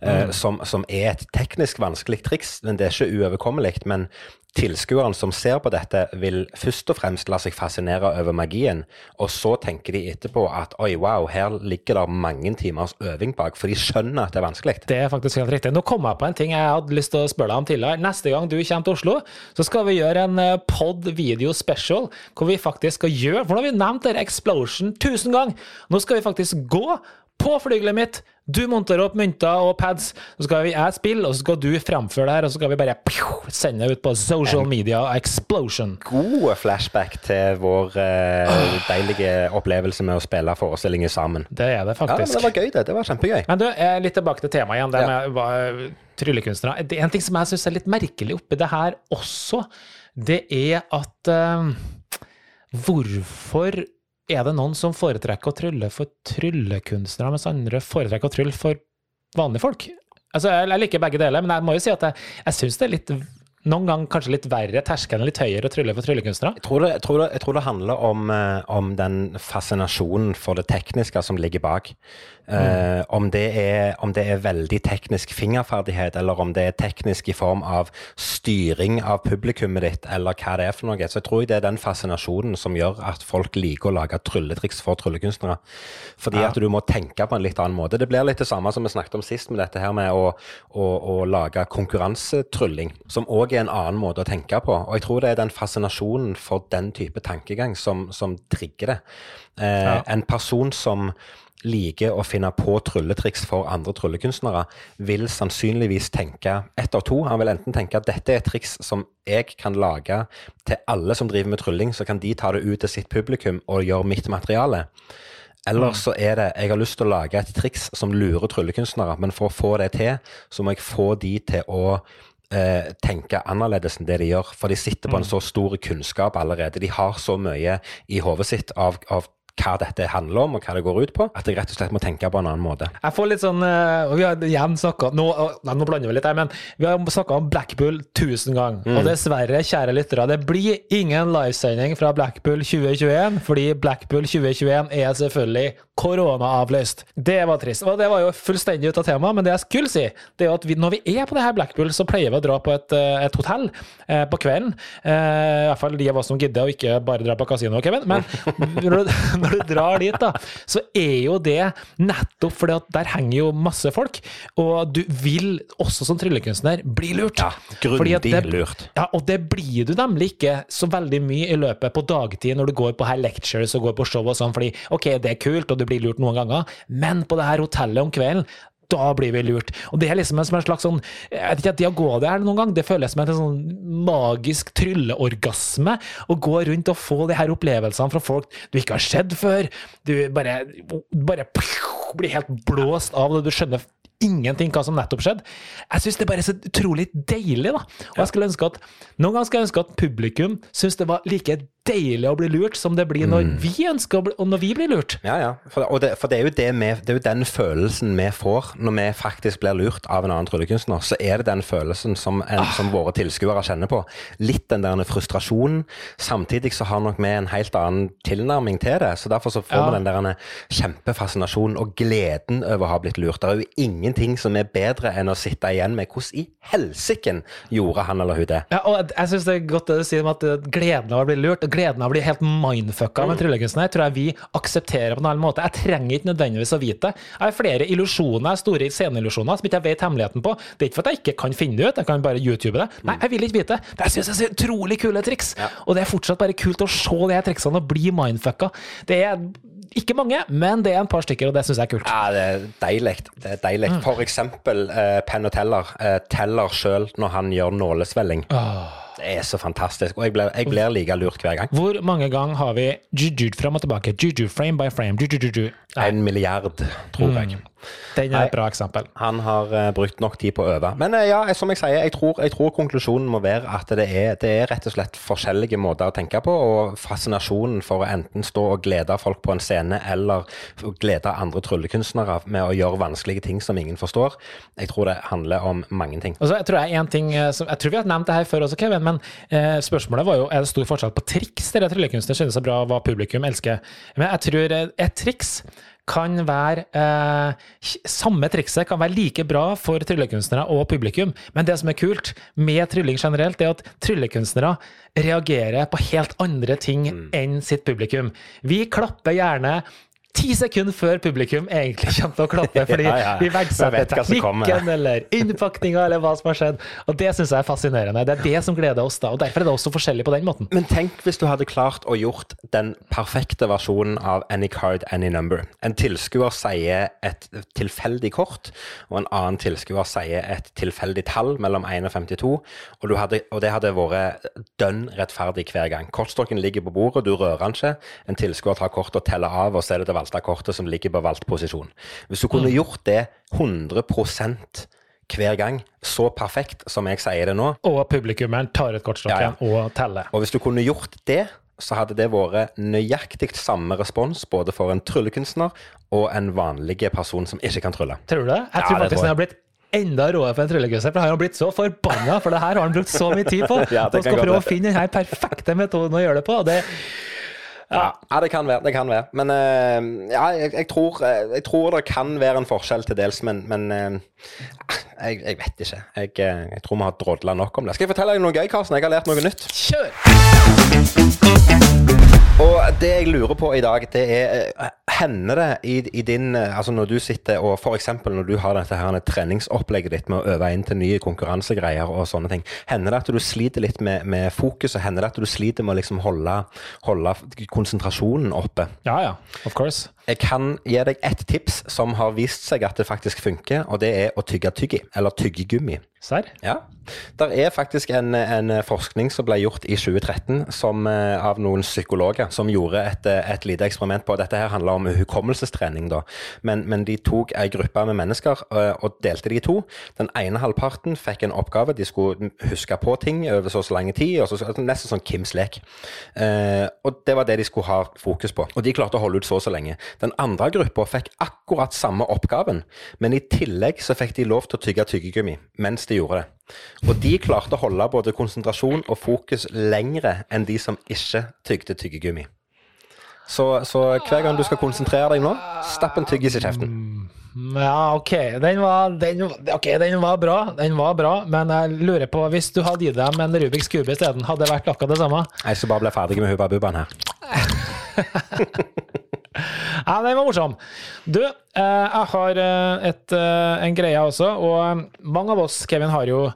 Mm. eh, som, som er et teknisk vanskelig triks. Men det er ikke uoverkommelig. Men tilskueren som ser på dette, vil først og fremst la seg fascinere over magien, og så tenker de etterpå at oi, wow, her ligger det mange timers øving bak, for de skjønner at det er vanskelig. Det er faktisk helt riktig. Nå kom jeg på en ting jeg hadde lyst til å spørre deg om tidligere. Neste gang du kommer til Oslo, så skal vi gjøre en eh, pod video special, hvor vi faktisk skal gjøre For nå har vi nevnt dette Explosion tusen ganger! Nå skal vi faktisk gå på flygelet mitt. Du monterer opp mynter og pads, så skal vi jeg spille, og så skal du fremføre det her, og så skal vi bare pju, sende det ut på social media explosion. God flashback til vår eh, deilige opplevelse med å spille forestillinger sammen. Det er det faktisk. Ja, det var gøy, det. Det var kjempegøy. Men du, eh, litt tilbake til temaet igjen, det Ja. med hva- tryllekunstnere. Det er en ting som jeg syns er litt merkelig oppi det her også, det er at eh, Hvorfor er det noen som foretrekker å trylle for tryllekunstnere, mens andre foretrekker å trylle for vanlige folk? Altså, jeg, liker begge deler, men jeg må jo si at jeg, jeg syns det er litt noen gang kanskje litt verre, terskelen er litt høyere å trylle for tryllekunstnere. Jeg tror det, jeg jeg tror det handler om, eh, om den fascinasjonen for det tekniske som ligger bak. Eh, om, det er, om det er veldig teknisk fingerferdighet, eller om det er teknisk i form av styring av publikummet ditt, eller hva det er for noe. Så jeg tror det er den fascinasjonen som gjør at folk liker å lage trylletriks for tryllekunstnere. Fordi at du må tenke på en litt annen måte. Det blir litt det samme som vi snakket om sist, med dette her med å, å, å lage konkurransetrylling, som òg er en annen måte å tenke på. Og jeg tror det er den fascinasjonen for den type tankegang som, som trigger det. Eh, En person som liker å finne på trylletriks for andre tryllekunstnere, vil sannsynligvis tenke ett av to. Han vil enten tenke at dette er et triks som jeg kan lage til alle som driver med trylling, så kan de ta det ut til sitt publikum og gjøre mitt materiale. Eller så er det jeg har lyst til å lage et triks som lurer tryllekunstnere, men for å få det til, så må jeg få de til å eh, tenke annerledes enn det de gjør. For de sitter på en så stor kunnskap allerede. De har så mye i hodet sitt av, av hva dette handler om, og hva det går ut på, at jeg rett og slett må tenke på en annen måte. Jeg får litt sånn uh, Vi har igjen snakka nå, uh, nå blander vi litt her, men vi har snakka om Blackpool tusen ganger. Og dessverre, kjære lyttere, det blir ingen livesending fra Blackpool 2021, fordi Blackpool 2021 er selvfølgelig koronaavløst. Det var trist. Og det var jo fullstendig ut av temaet, men det jeg skulle si, det er jo at vi, når vi er på det her Blackpool, så pleier vi å dra på et, eh, et hotell eh, på kvelden. Eh, I hvert fall de av oss som gidder, og ikke bare dra på kasino, Kevin. Men når når du drar dit, da, så er jo det nettopp fordi at der henger jo masse folk, og du vil også som tryllekunstner bli lurt. Ja, Fordi at grundig det- lurt. Ja, og det blir du nemlig ikke så veldig mye i løpet på dagtid når du går på her lectures og går på show og sånn, fordi ok, det er kult, og du blir lurt noen ganger, men på det her hotellet om kvelden, da blir vi lurt. Og det er liksom en, slags sånn Jeg vet ikke at de har gått der noen gang, det føles som en sånn magisk trylleorgasme å gå rundt og få de her opplevelsene fra folk du ikke har sett før. Du bare, bare blir helt blåst av det, du skjønner ingenting hva som nettopp skjedde. Jeg syns det bare er så utrolig deilig, da. Og jeg skulle ønske at noen ganger skal jeg ønske at publikum syns det var like deilig å bli lurt som det blir når Mm. vi ønsker å bli, og når vi blir lurt. Ja, ja. For, og det, for det, er det, vi, det er jo den følelsen vi får når vi faktisk blir lurt av en annen tryllekunstner. Så er det den følelsen som, en, som våre tilskuere kjenner på. Litt den der frustrasjonen. Samtidig så har nok vi en helt annen tilnærming til det. Så derfor så får Ja. vi den der kjempefascinasjonen og gleden over å ha blitt lurt. Det er jo ingenting som er bedre enn å sitte igjen med hvordan i helsiken gjorde han eller hun det. Ja, og jeg- jeg syns det er godt det du sier om at eh, gleden av å bli lurt, gleden av å bli helt mindfucka med tryllekunsten her, tror jeg vi aksepterer på en annen måte. Jeg trenger ikke nødvendigvis å vite det. Jeg har flere illusjoner, store sceneillusjoner, som ikke jeg vet hemmeligheten på. Det er ikke for at jeg ikke kan finne det ut, jeg kan bare YouTube det. Nei, jeg vil ikke vite det. Jeg syns det er utrolig kule triks. Og det er fortsatt bare kult å se de triksene og bli mindfucka. Det er ikke mange, men det er en par stykker, og det syns jeg er kult. Ja, det er deilig. Det er deilig. Mm. For eksempel uh, Penn og Teller. uh, teller sjøl når han gjør nålesvelling. Det er så fantastisk. Og jeg blir, jeg blir like lurt hver gang. Hvor mange ganger har vi juju fram og tilbake? Juju frame by frame. Juju-juju. En milliard, tror jeg. Den er et bra eksempel. Han har eh, brukt nok tid på å øve. Men eh, ja, som jeg sier, jeg tror, jeg tror konklusjonen må være at det er, det er rett og slett forskjellige måter å tenke på, og fascinasjonen for å enten stå og glede folk på en scene, eller glede andre tryllekunstnere med å gjøre vanskelige ting som ingen forstår, jeg tror det handler om mange ting. Og så jeg tror jeg en ting eh, som, Jeg tror vi har nevnt det her før også, Kevin, men eh, spørsmålet var jo er det stor forskjell på triks dere tryllekunstnere det er bra hva publikum elsker. Men jeg tror et triks kan være eh, Samme trikset kan være like bra for tryllekunstnere og publikum, men det som er kult med trylling generelt, er at tryllekunstnere reagerer på helt andre ting enn sitt publikum. Vi klapper gjerne ti sekunder før publikum egentlig kommer til å klappe, fordi Ja, ja. vi verdsetter teknikken eller innpakninga eller hva som har skjedd. Og det syns jeg er fascinerende. Det er det som gleder oss, da. Og derfor er det også forskjellig på den måten. Men tenk hvis du hadde klart å gjort den perfekte versjonen av Any Card, Any Number. En tilskuer sier et tilfeldig kort, og en annen tilskuer sier et tilfeldig tall mellom 1 og 52, og, du hadde, og det hadde vært dønn rettferdig hver gang. Kortstokken ligger på bordet, du rører den ikke. En tilskuer tar kortet og teller av, og så er det det valgte kortet som ligger på valgt posisjon. Hvis du kunne gjort det 100 hver gang, så perfekt som jeg sier det nå, Og publikummeren tar ut kortstokken og teller. og hvis du kunne gjort det, så hadde det vært nøyaktig samme respons både for en tryllekunstner og en vanlig person som ikke kan trylle. Tror du det? Jeg Ja, tror det faktisk den har blitt enda råere for en tryllekunstner, for han har blitt så forbanna, for det her har han brukt så mye tid på. Ja, og skal prøve å finne den her perfekte metoden å gjøre det på. og Det, Ja, ja det kan være. det kan være. Men uh, ja, jeg, jeg, tror, eh, jeg tror det kan være en forskjell til dels, men, men uh, jeg, jeg vet ikke. Jeg, jeg tror vi har drodla nok om det. Skal jeg fortelle deg noe gøy, Karsten? Jeg har lært noe nytt. kjør! Og det jeg lurer på i dag, det er eh, Hender det i, i din eh, Altså når du sitter og f.eks. når du har dette her treningsopplegget ditt med å øve inn til nye konkurransegreier og sånne ting, hender det at du sliter litt med, med fokuset? Hender det at du sliter med å liksom holde, holde konsentrasjonen oppe? Ja, ja. Of course. Jeg kan gi deg ett tips som har vist seg at det faktisk funker, og det er å tygge tyggi, eller tyggegummi. Serr? Ja. Det er faktisk en, en forskning som ble gjort i 2013 som, eh, av noen psykologer som gjorde et, eh, et lite eksperiment på Dette her handler om hukommelsestrening, da. Men, men de tok ei gruppe med mennesker eh, og delte de i to. Den ene halvparten fikk en oppgave. De skulle huske på ting over så og så lang tid. Så, nesten sånn Kims lek. Eh, og det var det de skulle ha fokus på. Og de klarte å holde ut så og så lenge. Den andre gruppa fikk akkurat samme oppgaven, men i tillegg så fikk de lov til å tygge tyggegummi mens de gjorde det. Og de klarte å holde både konsentrasjon og fokus lengre enn de som ikke tygde tyggegummi. Så, så hver gang du skal konsentrere deg nå, stapp en tyggis i kjeften. Ja, OK. Den var, den, okay, den var bra, den var bra, men jeg lurer på, hvis du hadde gitt dem en Rubiks kube isteden, hadde det vært akkurat det samme? Jeg skal bare bli ferdig med Hubba Bubbaen her. Ja, den var morsom. Du, eh, jeg har eh, et, eh, en greie også, og mange av oss, Kevin, har jo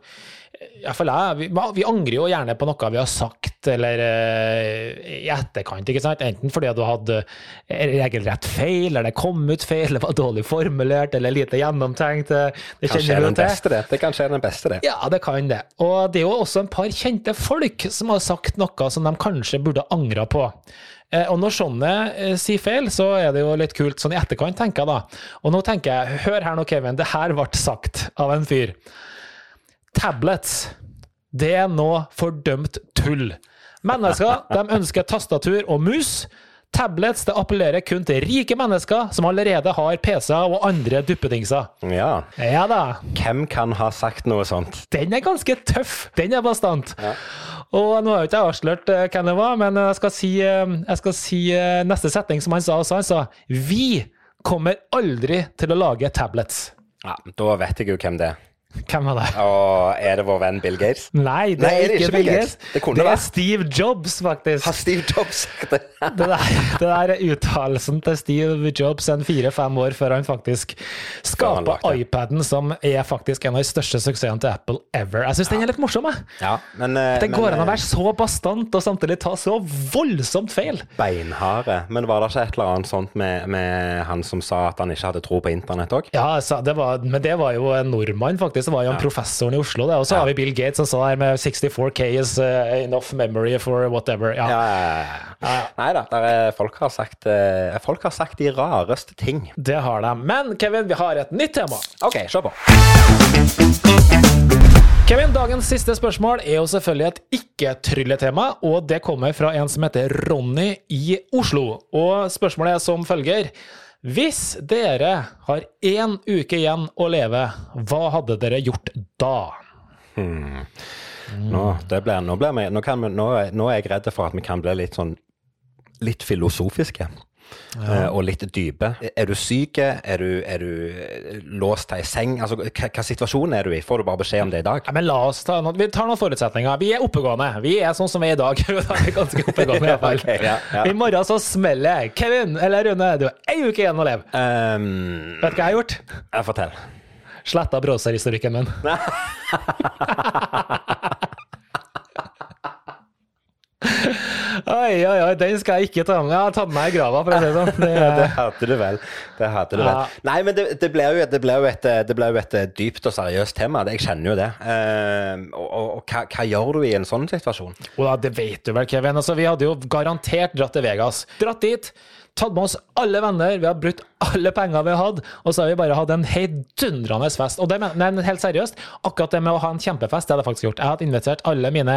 jeg, vi, vi angrer jo gjerne på noe vi har sagt, eller uh, i etterkant, ikke sant? Enten fordi du hadde regelrett feil, eller det kom ut feil, eller var dårlig formulert, eller lite gjennomtenkt. Det Kanskje kjenner er den beste, det. Det kanskje er den beste, det. Ja, det kan det. Og det er jo også en par kjente folk som har sagt noe som de kanskje burde angra på. Eh, Og når sånne eh, sier feil, så er det jo litt kult sånn i etterkant, tenker jeg da. Og nå tenker jeg, hør her nå, Kevin, det her ble sagt av en fyr. Tablets, det er nå fordømt tull. Mennesker, de ønsker tastatur og mus. Tablets det appellerer kun til rike mennesker som allerede har PC-er og andre duppedingser. Ja. Ja da. Hvem kan ha sagt noe sånt? Den er ganske tøff. Den er bastant. Og nå har jo ikke jeg avslørt eh, hvem det var, men jeg skal si, eh, jeg skal si eh, neste setning som han sa. også. Han sa Vi kommer aldri til å lage tablets. Ja, Da vet jeg jo hvem det er. Hvem var det? Og er det vår venn Bill Gates? Nei, det Nei, er ikke Bill Gates. Det kunne Det er vært. Steve Jobs, faktisk. Har Steve Jobs sagt det? Det der, det der er uttalelsen til Steve Jobs en fire-fem år før han faktisk det. iPaden, som er faktisk en av de største suksessene til Apple ever. Jeg syns den er litt morsom, jeg. Ja, men eh, Det men, går an å eh, være så bastant og samtidig ta så voldsomt feil. Beinharde. Men var det ikke et eller annet sånt med, med han som sa at han ikke hadde tro på internett òg? Ja, det var, men det var jo en nordmann, faktisk. Det var jo en professoren i Oslo. det. Og så har vi Bill Gates som sa her med 64K is uh, enough memory for whatever. Ja. Ja, ja, ja. Nei da, der er, folk, har sagt, eh, folk har sagt de rareste ting. Det har de. Men Kevin, vi har et nytt tema. OK, se på. Kevin, dagens siste spørsmål er jo selvfølgelig et ikke-trylletema, og det kommer fra en som heter Ronny i Oslo. Og spørsmålet er som følger. Hvis dere har én uke igjen å leve, hva hadde dere gjort da? Blir, nå, ble nå, kan vi, nå, nå er jeg redd for at vi kan bli litt sånn litt filosofiske. Eh, Og litt dype. Er du syk? Er du, er du eh, låst til ei seng? Altså, hva, hva situasjon er du i? Får du bare beskjed om det i dag? Ja, men la oss ta noen, Vi tar noen forutsetninger. Vi er oppegående. Vi er sånn som vi er i dag. Vi er ganske oppegående, i hvert fall. okay, ja, ja. I morgen så smeller det. Kevin eller Rune, du har ei uke igjen å leve. Um, Vet du hva jeg har gjort? Jeg fortell. Sletta browserhistorikken min. Oi, oi, oi, den skal jeg ikke ta med. Jeg har tatt meg i grava, for å si det sånn. Det, Det hadde du vel. Det hadde du vel. Nei, men det, det ble jo, det ble jo, et, det ble jo et eh, dypt og seriøst tema. Jeg kjenner jo det. Eh, og og, og hva, hva gjør du i en sånn situasjon? Oh, det vet du vel, Kevin. Altså, vi hadde jo garantert dratt til Vegas. Dratt dit, tatt med oss alle venner, vi har brukt alle penger vi hadde, og så har vi bare hatt en heidundrende fest. Og det men, helt seriøst, akkurat det med å ha en kjempefest, det hadde jeg faktisk gjort. Jeg hadde invitert alle mine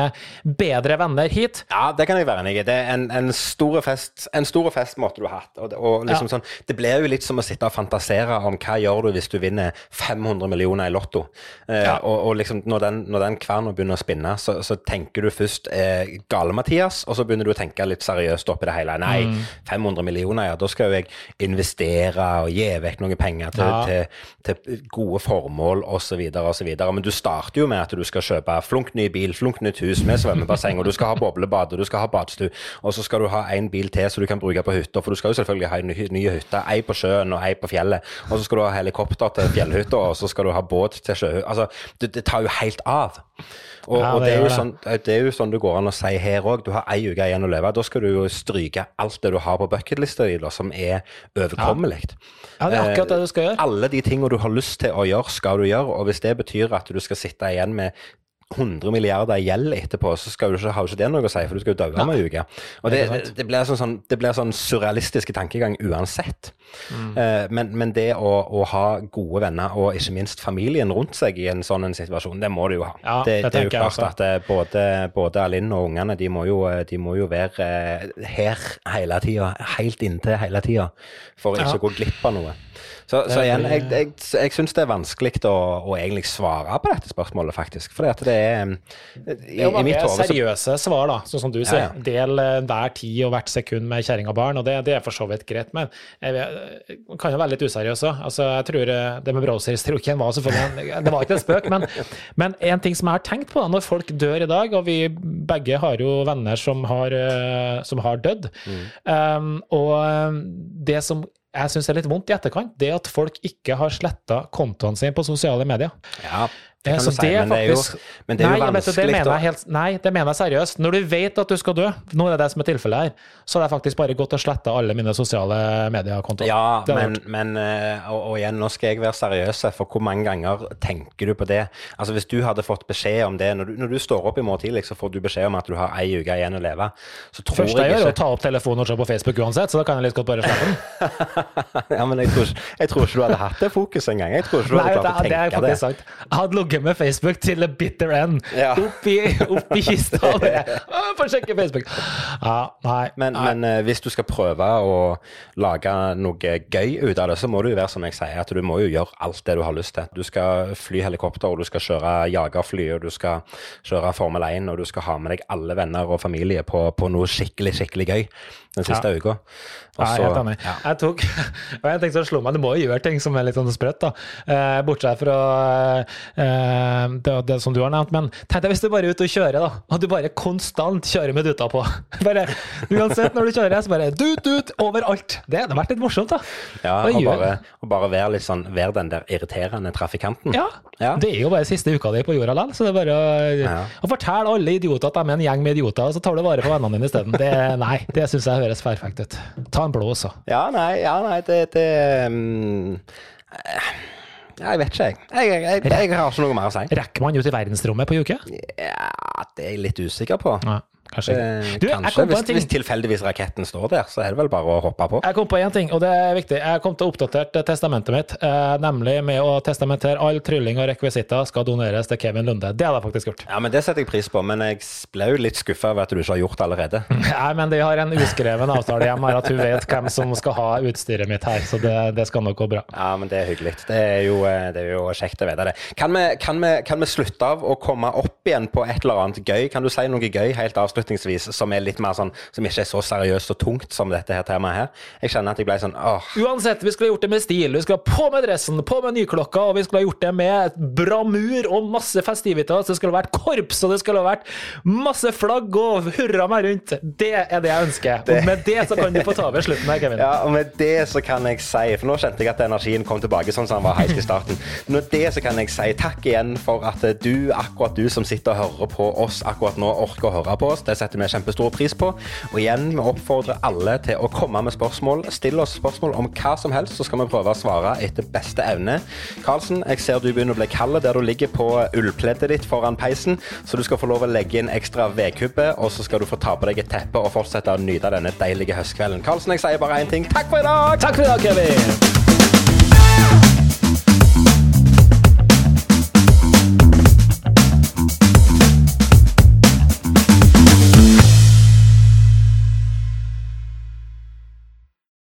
bedre venner hit. Ja, det kan jeg være enig i. Det er en, en stor fest En stor fest måtte du ha hatt. Og, og liksom Ja. sånn, det ble jo litt som å sitte og fantasere om hva gjør du hvis du vinner 500 millioner i Lotto. Eh, Ja. og, og liksom når den, når den kverna begynner å spinne, så, så tenker du først eh, Gale-Mathias, og så begynner du å tenke litt seriøst oppi det hele. Nei, Mm. 500 millioner, ja, da skal jo jeg investere og gi vekk noen penger til, Ja. til, til gode formål osv. osv. Men du starter jo med at du skal kjøpe flunk ny bil, flunk nytt hus med svømmebasseng, og du skal ha boblebad, og du skal ha badstue, og så skal du ha en bil til så du kan bruke på hytta, for du skal jo selvfølgelig ha en ny, ny hytte, ei på sjøen og ei på fjellet, og så skal du ha helikopter til fjellhytta, og så skal du ha båt til sjøhytta. Altså, det, det tar jo helt av. Og, Ja, og det det, er det. sånn, det er jo sånn det går an å si her òg. Du har ei uke igjen å leve. Da skal du jo stryke alt det du har på bucketlista di, som er overkommelig. Ja, det er akkurat det du skal gjøre. Alle de tingene du har lyst til å gjøre, skal du gjøre. Og hvis det betyr at du skal sitte igjen med 100 milliarder i gjeld etterpå, så skal du ikke, har jo ikke det noe å si, for du skal jo dø om ei uke. Og det, det, blir sånn, sånn, det blir sånn surrealistiske tankegang uansett. Mm. Eh, men, men det å, å ha gode venner, og ikke minst familien rundt seg i en sånn en situasjon, det må du jo ha. Ja, det, er jo klart at eh, både, både Alinn og ungene, de må jo, eh, de må jo være eh, her hele tida, helt inntil hele tida, for ikke Ja. å gå glipp av noe. Så, så igjen, jeg, jeg, jeg syns det er vanskelig å, å egentlig svare på dette spørsmålet, faktisk. At det er I, Det er i mitt hode seriøse svar, da, sånn som du sier. ja. Del eh, hver tid og hvert sekund med kjerring og barn, og det, det er for så vidt greit. Men jeg, vet- kan jo være litt useriøs òg. Altså, jeg tror eh, det med browserhistorikken var selvfølgelig en, Det var ikke en spøk, men, men en ting som jeg har tenkt på da, når folk dør i dag, og vi begge har jo venner som har, eh, som har dødd, um, og um, det som jeg syns er litt vondt i etterkant, det at folk ikke har sletta kontoene sine på sosiale medier. Ja. Det kan du si, det men det er jo, men det er jo nei, vanskelig. det mener jeg helt, nei, det mener jeg seriøst. Når du vet at du skal dø, nå er det det som er tilfellet her, så har jeg faktisk bare gått og sletta alle mine sosiale mediekontoer. Ja, Det jeg men, men eh, og, og igjen, nå skal jeg være seriøs, for hvor mange ganger tenker du på det? Altså Hvis du hadde fått beskjed om det når du, når du står opp i morgen tidlig, så får du beskjed om at du har ei uke igjen å leve. Så tror Først, jeg jeg gjør, er å ta opp telefonen og se på Facebook uansett, så da kan jeg litt godt bare slappe den. Ja, men jeg tror, ikke- jeg tror ikke du hadde hatt det fokuset engang. Jeg tror ikke du Nei, hadde det, klart å det er tenke det. faktisk. Jeg hadde ligget med Facebook til a bitter end. Ja. Opp, i, opp i kista. og det. «Å, Få sjekke Facebook. Ja, nei. Men, nei. men eh, hvis du skal prøve å lage noe gøy ut av det, så må du jo være som jeg sier, at du må jo gjøre alt det du har lyst til. Du skal fly helikopter, og du skal kjøre jagerfly, og du skal kjøre Formel 1, og du skal ha med deg alle venner og familie på, på noe skikkelig, skikkelig gøy den siste Ja. uka. Også, så- helt enig. ja. Jeg tok og en ting som slo meg, Du må jo gjøre ting som er litt sånn sprøtt, da. Eh, bortsett fra eh, det, det som du har nevnt. Men tenk deg hvis du bare er ute og kjører, da. Og du bare konstant kjører med duta på. Bare, uansett når du kjører, så bare dut, dut overalt. Det hadde vært litt morsomt, da. Ja, og, og bare, og bare være litt sånn, være den der irriterende trafikanten. Ja. Ja. Det er jo bare siste uka di på jorda likevel, så det er bare å, Ja. å fortelle alle idioter at de er en gjeng med idioter, og så tar du vare på vennene dine isteden. Det- Nei, det syns jeg høres perfekt ut. Ta en blå også. Ja, nei, ja, nei det, det eh, Jeg vet ikke, jeg. Jeg, jeg, jeg. jeg har ikke noe mer å si. Rekker man ut i verdensrommet på uke? Ja, det er jeg litt usikker på. Nei, kanskje. Eh, Du, Kanskje, hvis, hvis tilfeldigvis raketten står der, så er det vel bare å hoppe på. Jeg kom på én ting, og det er viktig. Jeg kom til å oppdatere testamentet mitt, eh, nemlig med å testamentere all trylling og rekvisitter skal doneres til Kevin Lunde. Det hadde jeg faktisk gjort. Ja, men Det setter jeg pris på, men jeg ble jo litt skuffa over at du ikke har gjort det allerede. Nei, men de har en uskreven avtale hjemme her at hun vet hvem som skal ha utstyret mitt her, så det, det skal nok gå bra. Ja, men det er hyggelig. Det er jo, eh, det er jo kjekt å vite det. Kan vi, kan, vi, kan vi slutte av å komme opp igjen på et eller annet gøy? Kan du si noe gøy helt avslutningsvis som er litt mer sånn, som ikke er så seriøst og tungt som dette her temaet her? Jeg kjenner at jeg ble sånn åh. Uansett, vi skulle ha gjort det med stil. Vi skulle ha på med dressen, på med nyklokka, og vi skulle ha gjort det med bramur og masse festivitas. Det skulle ha vært korps, og det skulle ha vært masse flagg og hurra meg rundt. Det er det jeg ønsker. Og med det så kan du få ta over slutten her, Kevin. Ja, og med det så kan jeg si, for nå kjente jeg at energien kom tilbake sånn som den var helt i starten. Med det så kan jeg si takk igjen for at du, akkurat du som sitter og hører på oss akkurat nå, orker å høre på oss. Det setter vi kjempestor pris på. Og igjen, vi oppfordrer alle til å komme med spørsmål. Still oss spørsmål om hva som helst, så skal vi prøve å svare etter beste evne. Karlsen, jeg ser du begynner å bli kald der du ligger på ullpleddet ditt foran peisen, så du skal få lov å legge inn ekstra vedkubbe, og så skal du få ta på deg et teppe og fortsette å nyte denne deilige høstkvelden. Karlsen, jeg sier bare én ting. Takk for i dag! Takk for i dag, Kevin.